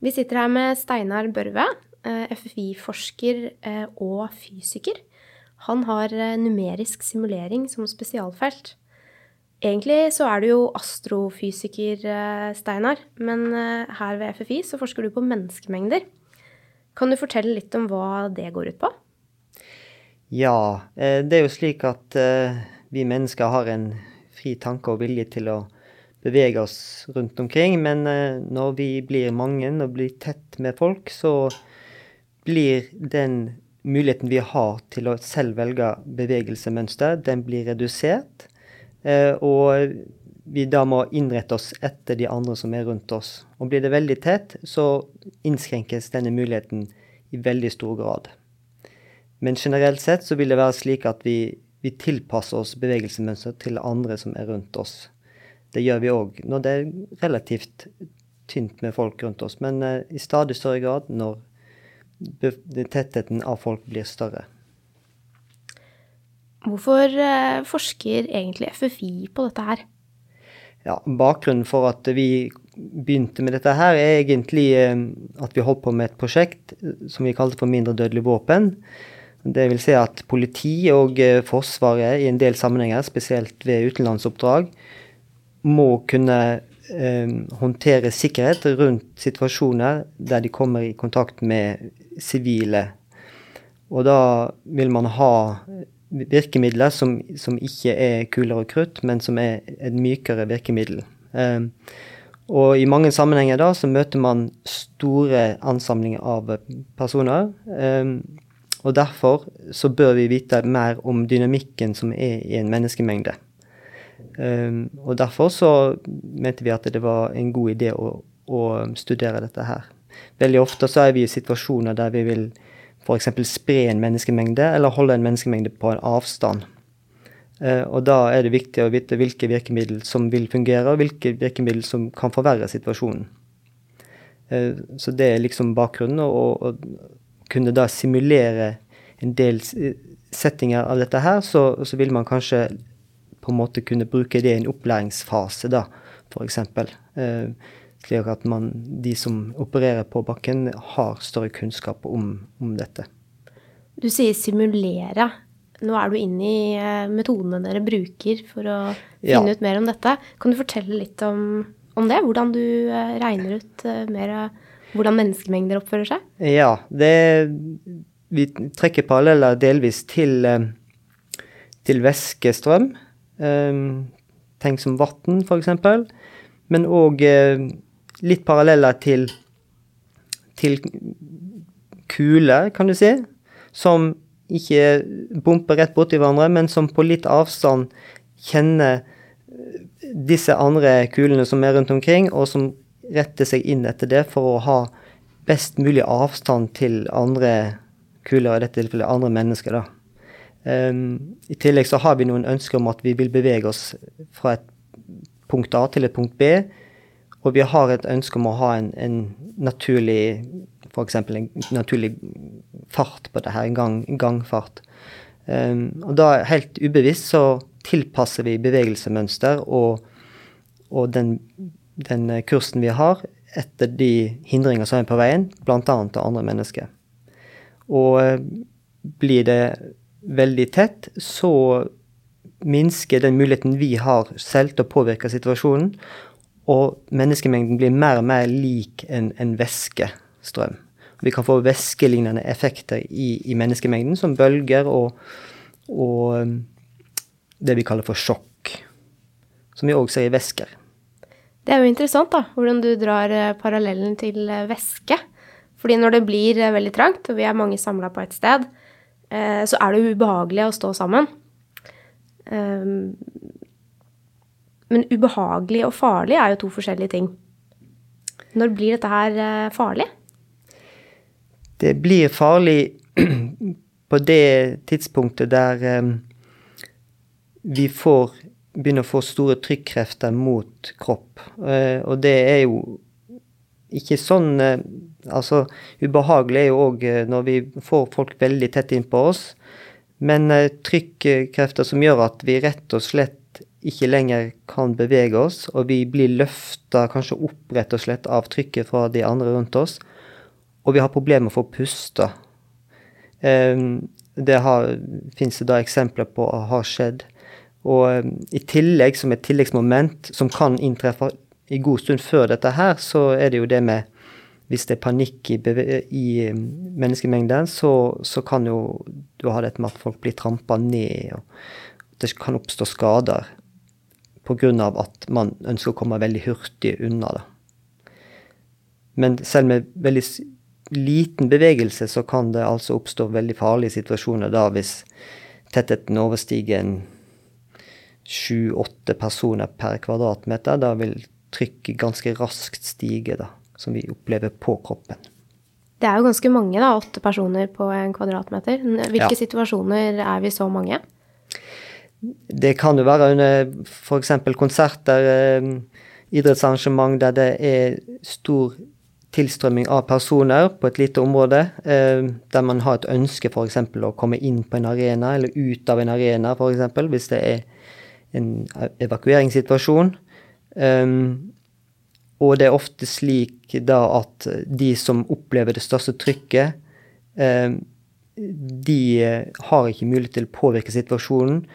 Vi sitter her med Steinar Børve, eh, FFI-forsker eh, og fysiker. Han har eh, numerisk simulering som spesialfelt. Egentlig så er du jo astrofysiker, Steinar, men her ved FFI så forsker du på menneskemengder. Kan du fortelle litt om hva det går ut på? Ja, det er jo slik at vi mennesker har en fri tanke og vilje til å bevege oss rundt omkring. Men eh, når vi blir mange og blir tett med folk, så blir den muligheten vi har til å selv velge bevegelsemønster, den blir redusert. Eh, og vi da må innrette oss etter de andre som er rundt oss. Og blir det veldig tett, så innskrenkes denne muligheten i veldig stor grad. Men generelt sett så vil det være slik at vi, vi tilpasser oss bevegelsemønster til andre som er rundt oss. Det gjør vi òg når det er relativt tynt med folk rundt oss, men uh, i stadig større grad når tettheten av folk blir større. Hvorfor uh, forsker egentlig FFI på dette her? Ja, Bakgrunnen for at vi begynte med dette her, er egentlig uh, at vi holdt på med et prosjekt som vi kalte for mindre dødelig våpen. Det vil si at politi og Forsvaret i en del sammenhenger, spesielt ved utenlandsoppdrag, må kunne eh, håndtere sikkerhet rundt situasjoner der de kommer i kontakt med sivile. Og da vil man ha virkemidler som, som ikke er kulere og krutt, men som er et mykere virkemiddel. Eh, og i mange sammenhenger da så møter man store ansamlinger av personer. Eh, og derfor så bør vi vite mer om dynamikken som er i en menneskemengde. Um, og derfor så mente vi at det var en god idé å, å studere dette her. Veldig ofte så er vi i situasjoner der vi vil f.eks. spre en menneskemengde, eller holde en menneskemengde på en avstand. Uh, og da er det viktig å vite hvilke virkemidler som vil fungere, og hvilke virkemidler som kan forverre situasjonen. Uh, så det er liksom bakgrunnen, å kunne da simulere en del settinger av dette her, så, så vil man kanskje på en måte kunne bruke det i en opplæringsfase, da, f.eks. Eh, slik at man, de som opererer på bakken, har større kunnskap om, om dette. Du sier simulere. Nå er du inne i eh, metodene dere bruker for å finne ja. ut mer om dette. Kan du fortelle litt om, om det? Hvordan du eh, regner ut eh, mer hvordan menneskemengder oppfører seg? Ja, det, vi trekker paralleller delvis til, til væskestrøm. Ehm, tenk som vann, f.eks. Men òg eh, litt paralleller til, til kuler, kan du si. Som ikke bumper rett borti hverandre, men som på litt avstand kjenner eh, disse andre kulene som er rundt omkring, og som retter seg inn etter det for å ha best mulig avstand til andre kuler, i dette tilfellet andre mennesker. da. Um, I tillegg så har vi noen ønsker om at vi vil bevege oss fra et punkt A til et punkt B. Og vi har et ønske om å ha en, en naturlig F.eks. en naturlig fart på det her, en, gang, en gangfart. Um, og da helt ubevisst så tilpasser vi bevegelsemønster og, og den, den, kursen vi har, etter de hindringer som er på veien, bl.a. til andre mennesker. Og uh, blir det veldig tett, så minsker den muligheten vi har selv til å påvirke situasjonen. Og menneskemengden blir mer og mer lik en, en væskestrøm. Vi kan få væskelignende effekter i, i, menneskemengden, som bølger og, og, um, det vi kaller for sjokk. Som vi òg ser i væsker. Det er jo interessant da, hvordan du drar eh, parallellen til eh, væske. Fordi når det blir eh, veldig trangt, og vi er mange samla på et sted, Eh, så er det ubehagelig å stå sammen. Ehm, men ubehagelig og farlig er jo to forskjellige ting. Når blir dette her eh, farlig? Det blir farlig på det tidspunktet der ehm, vi får begynner å få store trykkrefter mot kropp. Eh, og det er jo ikke sånn Altså, ubehagelig er jo òg eh, når vi får folk veldig tett innpå oss. Men eh, trykkrefter som gjør at vi rett og slett ikke lenger kan bevege oss, og vi blir løfta kanskje opp rett og slett av trykket fra de andre rundt oss, og vi har problemer med å få puste. Um, det fins det da eksempler på har skjedd. Og um, i tillegg, som et tilleggsmoment som kan inntreffe i god stund før dette her, så er det jo det med hvis det er panikk i, i um, menneskemengden, så, så, kan jo du ha dette med at folk blir trampa ned, og det kan oppstå skader pga. at man ønsker å komme veldig hurtig unna det. Men selv med veldig liten bevegelse så kan det altså oppstå veldig farlige situasjoner da hvis tettheten overstiger en sju-åtte personer per kvadratmeter. Da vil trykket ganske raskt stige, da, som vi opplever på kroppen. Det er jo ganske mange, da. Åtte personer på en kvadratmeter. Hvilke ja. situasjoner er vi så mange? Det kan jo være under f.eks. konserter, eh, idrettsarrangement der det er stor tilstrømming av personer på et lite område, eh, der man har et ønske f.eks. å komme inn på en arena, eller ut av en arena f.eks., hvis det er en evakueringssituasjon. Um, og det er ofte slik da at de som opplever det største trykket, um, de har ikke mulighet til å påvirke situasjonen.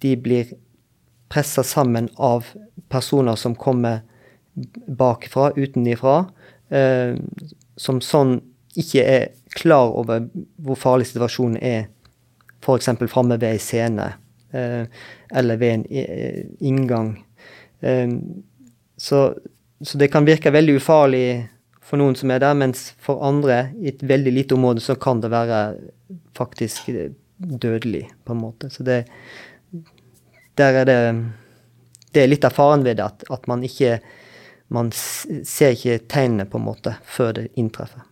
De blir pressa sammen av personer som kommer bakfra, utenifra eh, som sånn ikke er klar over hvor farlig situasjonen er, f.eks. framme ved ei scene eh, eller ved en eh, inngang. Eh, så, så, det kan virke veldig ufarlig for noen som er der, mens for andre, i et veldig lite område, så kan det være faktisk dødelig, på en måte. Så det Der er det Det er litt av faren ved det, at, at man ikke man ser ikke tegnene på en måte før det inntreffer.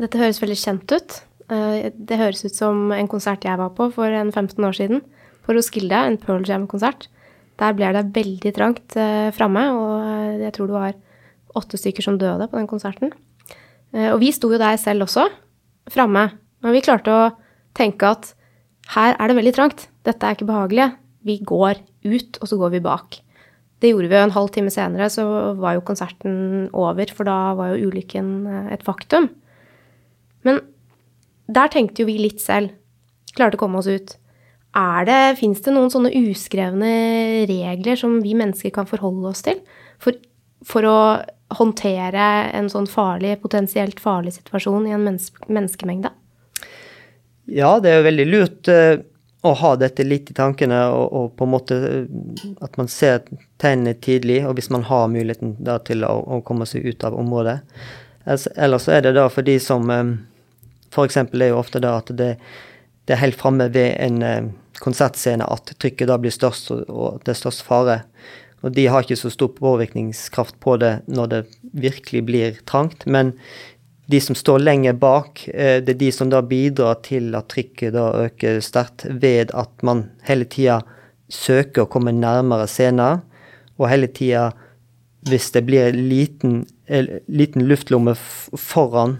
Dette høres veldig kjent ut. Eh, det høres ut som en konsert jeg var på for en 15 år siden. På Roskilde, en Pearl Jam-konsert. Der ble det veldig trangt eh, framme, og eh, jeg tror det var åtte stykker som døde på den konserten. Eh, og vi sto jo der selv også, framme. Men vi klarte å tenke at her er det veldig trangt. Dette er ikke behagelig. Vi går ut, og så går vi bak. Det gjorde vi jo en halv time senere, så var jo konserten over, for da var jo ulykken eh, et faktum. Men der tenkte jo vi litt selv. Klarte å komme oss ut. Er det, Fins det noen sånne uskrevne regler som vi mennesker kan forholde oss til for, for å håndtere en sånn farlig, potensielt farlig situasjon i en menneske, menneskemengde? Ja, det er jo veldig lurt eh, å ha dette litt i tankene, og, og, på en måte at man ser tegnene tidlig, og hvis man har muligheten da til å, å komme seg ut av området. Ellers så er det da for de som eh, F.eks. er jo ofte da at det, det er helt framme ved en eh, konsertscene at trykket da blir størst, og det er størst fare. Og de har ikke så stor påvirkningskraft på det når det virkelig blir trangt. Men de som står lenger bak, eh, det er de som da bidrar til at trykket da øker sterkt ved at man hele tida søker å komme nærmere scenen, og hele tida, hvis det blir en liten, liten luftlomme foran,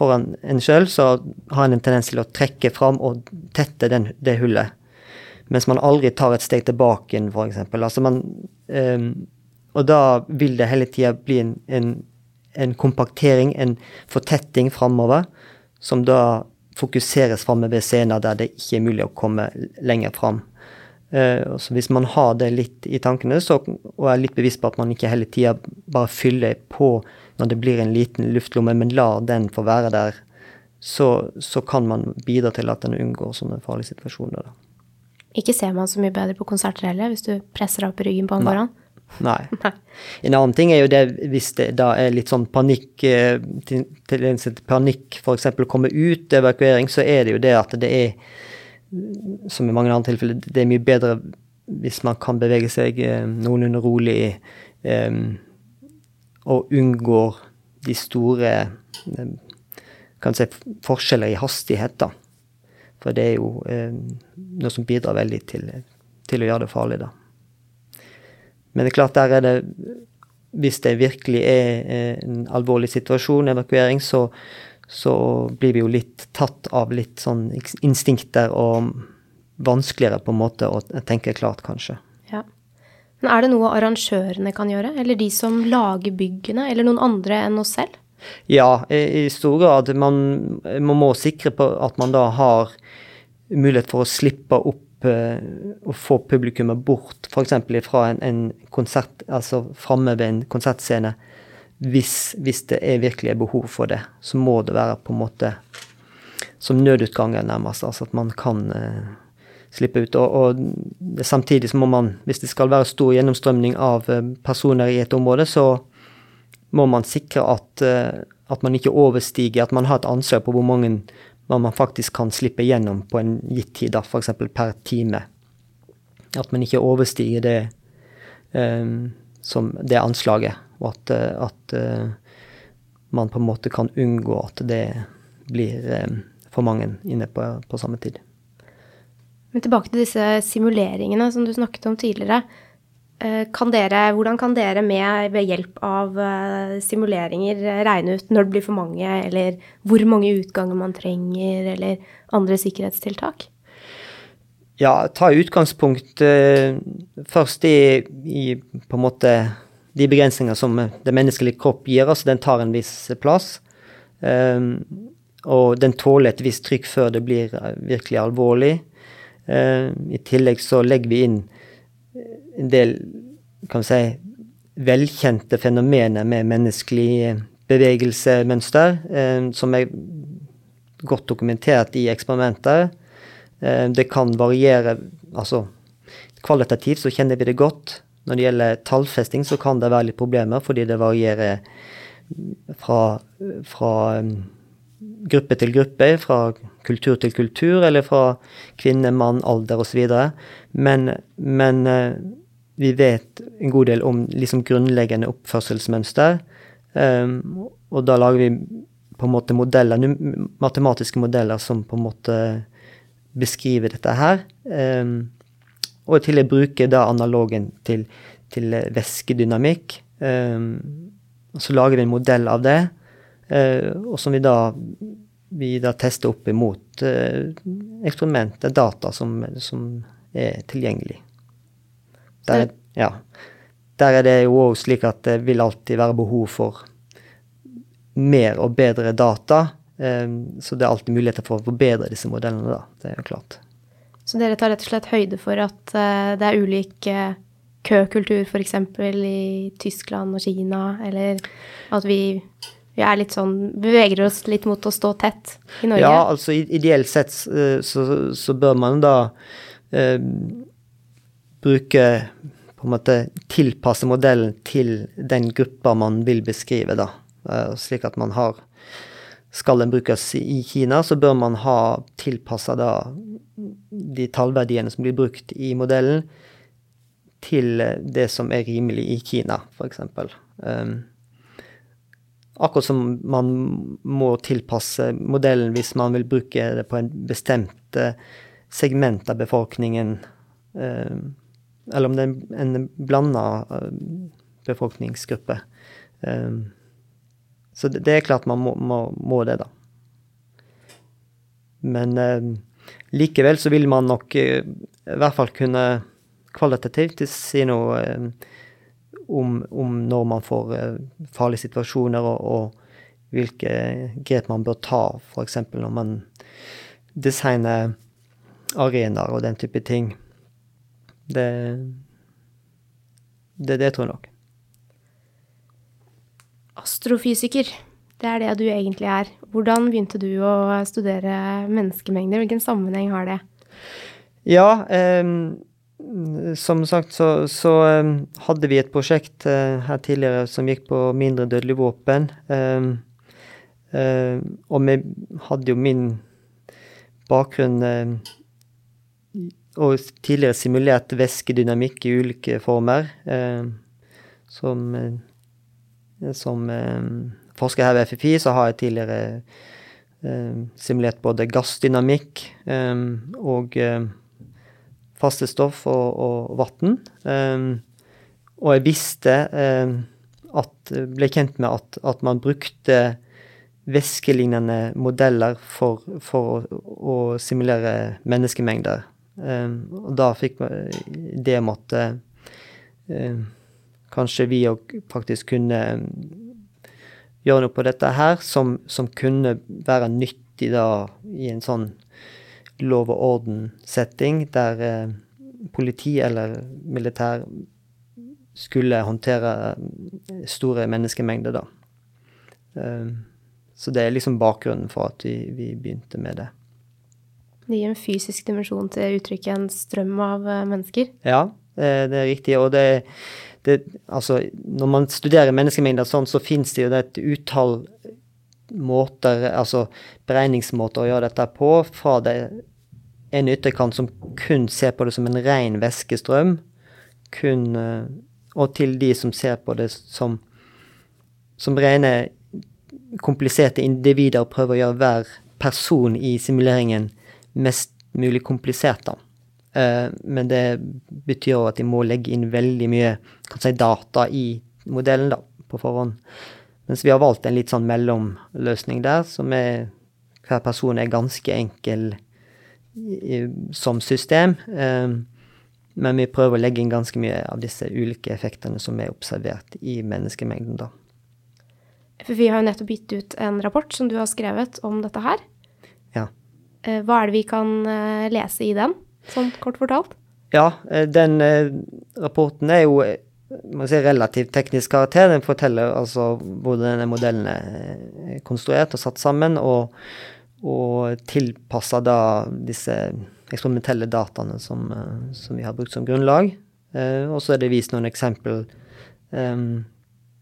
foran en sjøl, så har en en tendens til å trekke fram og tette den, det hullet. Mens man aldri tar et steg tilbake, f.eks. Altså um, Og da vil det hele tida bli en, en en kompaktering, en fortetting framover, som da fokuseres framme ved scener der det ikke er mulig å komme lenger fram. Uh, så hvis man har det litt i tankene, så, og er litt bevisst på at man ikke hele tida bare fyller på når det blir en liten luftlomme, men lar den få være der, så, så kan man bidra til at en unngår sånne farlige situasjoner. Da. Ikke ser man så mye bedre på konserter heller, hvis du presser opp ryggen på en foran? Nei. En annen ting er jo det hvis det da er litt sånn panikk til en til panikk, f.eks. komme ut, evakuering, så er det jo det at det er, som i mange andre tilfeller, det er mye bedre hvis man kan bevege seg eh, noenlunde rolig eh, og unngår de store eh, kan si, forskjeller i hastighet, da. For det er jo eh, noe som bidrar veldig til, til å gjøre det farlig, da. Men det er klart, der er det Hvis det virkelig er en alvorlig situasjon, evakuering, så, så blir vi jo litt tatt av litt sånn instinkter og vanskeligere på en måte å tenke klart, kanskje. Ja. Men er det noe arrangørene kan gjøre, eller de som lager byggene, eller noen andre enn oss selv? Ja, i, i stor grad. Man, man, må sikre på at man da har mulighet for å slippe opp og få publikummet bort f.eks. fra en, en, konsert, altså framme ved en konsertscene. Hvis, hvis, det er virkelig er behov for det, så må det være på en måte som nødutganger, nærmest. Altså at man kan uh, slippe ut. Og, og, samtidig så må man, hvis det skal være stor gjennomstrømning av eh, personer i et område, så må man sikre at, eh, at man ikke overstiger, at man har et ansvar på hvor mange man faktisk kan slippe gjennom på en gitt tid, f.eks. per time. At man ikke overstiger det, um, som det anslaget, og at, at uh, man på en måte kan unngå at det blir um, for mange inne på, på samme tid. Men tilbake til disse simuleringene som du snakket om tidligere. Eh, kan dere, hvordan kan dere med, ved hjelp av eh, simuleringer regne ut når det blir for mange, eller hvor mange utganger man trenger, eller andre sikkerhetstiltak? Ja, ta utgangspunkt uh, først i, i, på en måte de begrensninger som den menneskelige kropp gir oss. Den tar en viss plass. Um, og den tåler et visst trykk før det blir virkelig alvorlig. Uh, I tillegg så legger vi inn en del kan vi si, velkjente fenomener med menneskelig bevegelsemønster, uh, som er godt dokumentert i eksperimenter. Eh, det kan variere altså Kvalitativt så kjenner vi det godt. Når det gjelder tallfesting, så kan det være litt problemer, fordi det varierer fra, fra gruppe til gruppe, fra kultur til kultur, eller fra kvinne, mann, alder osv. Men, men eh, vi vet en god del om liksom grunnleggende oppførselsmønster. Um, og da lager vi på en måte modeller, matematiske modeller som på en måte beskriver dette her. Um, og til å bruker da analogen til, til væskedynamikk. Um, så lager vi en modell av det, uh, og som vi da vi da tester opp imot uh, eksperimenter, data som, som, er tilgjengelig. Der, ja. Der er det jo òg slik at det vil alltid være behov for mer og bedre data. Eh, så det er alltid muligheter for å forbedre disse modellene, da. Det er jo klart. Så dere tar rett og slett høyde for at uh, det er ulik uh, køkultur f.eks. i Tyskland og Kina, eller at vi vi er litt sånn Beveger oss litt mot å stå tett i Norge? Ja, altså ideelt sett eh, så, så bør man da eh, bruke på en måte tilpasse modellen til den gruppa man vil beskrive, da. Eh, slik at man har Skal den brukes i Kina, så bør man ha tilpassa de tallverdiene som blir brukt i modellen, til det som er rimelig i Kina, f.eks. Um, Akkurat som man må tilpasse modellen hvis man vil bruke det på en bestemt eh, segment av befolkningen. um, eller om det er en blanda befolkningsgruppe. befolkningsgruppe. Så det er klart man må, må, må det, da. Men likevel så vil man nok i hvert fall kunne kvalitativt si noe om, om når man får uh, farlige situasjoner, og, og, hvilke grep man bør ta, f.eks. når man designer arenaer og den type ting. Det, det, det tror jeg nok. Astrofysiker, det er det du egentlig er. Hvordan begynte du å studere menneskemengder? Hvilken sammenheng har det? Ja, eh, som sagt så, så um, hadde vi et prosjekt eh, her tidligere som gikk på mindre dødelige våpen. Eh, uh, og vi hadde jo min bakgrunn uh, og tidligere simulert væskedynamikk i ulike former. som som forsker her ved FFI så har jeg tidligere simulert både gassdynamikk og faste stoff og, og vann. Og jeg visste at ble kjent med at, at man brukte væskelignende modeller for, for å, å, simulere menneskemengder. Um, og da fikk det måtte um, Kanskje vi òg faktisk kunne gjøre noe på dette her som, som kunne være nyttig da i en sånn lov og orden-setting, der eh, politi eller militær skulle håndtere store menneskemengder, da. Um, så det er liksom bakgrunnen for at vi, vi begynte med det. Det gir en fysisk dimensjon til uttrykket en strøm av eh, mennesker. Ja, det er riktig. Og det, det Altså, når man studerer menneskemengder sånn, så fins det jo et utall måter, altså beregningsmåter å gjøre dette på, fra det en ytterkant som kun ser på det som en ren væskestrøm, kun eh, Og til de som ser på det som, som rene kompliserte individer og prøver å gjøre hver person i simuleringen mest mulig komplisert, da. Uh, men det betyr òg at de må legge inn veldig mye si, data i modellen da, på forhånd. Mens vi har valgt en litt sånn mellomløsning der, som er hver person er ganske enkel i, som system. Uh, men vi prøver å legge inn ganske mye av disse ulike effektene som er observert i menneskemengden, da. FFI har jo nettopp gitt ut en rapport som du har skrevet om dette her. Ja. Eh, hva er det vi kan eh, lese i den, sånn kort fortalt? Ja, eh, den rapporten er jo man si, relativt teknisk karakter. Den forteller altså hvordan denne modellen er konstruert og satt sammen, og, og tilpasser da disse eksperimentelle dataene som, som, vi har brukt som grunnlag. og så er det vist noen eksempel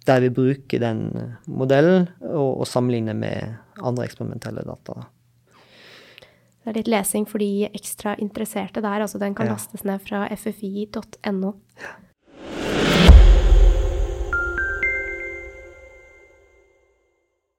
der vi bruker den modellen og, og sammenligner med andre eksperimentelle data. Det er litt lesing for de ekstra interesserte der. altså Den kan ja. lastes ned fra ffi.no. Ja.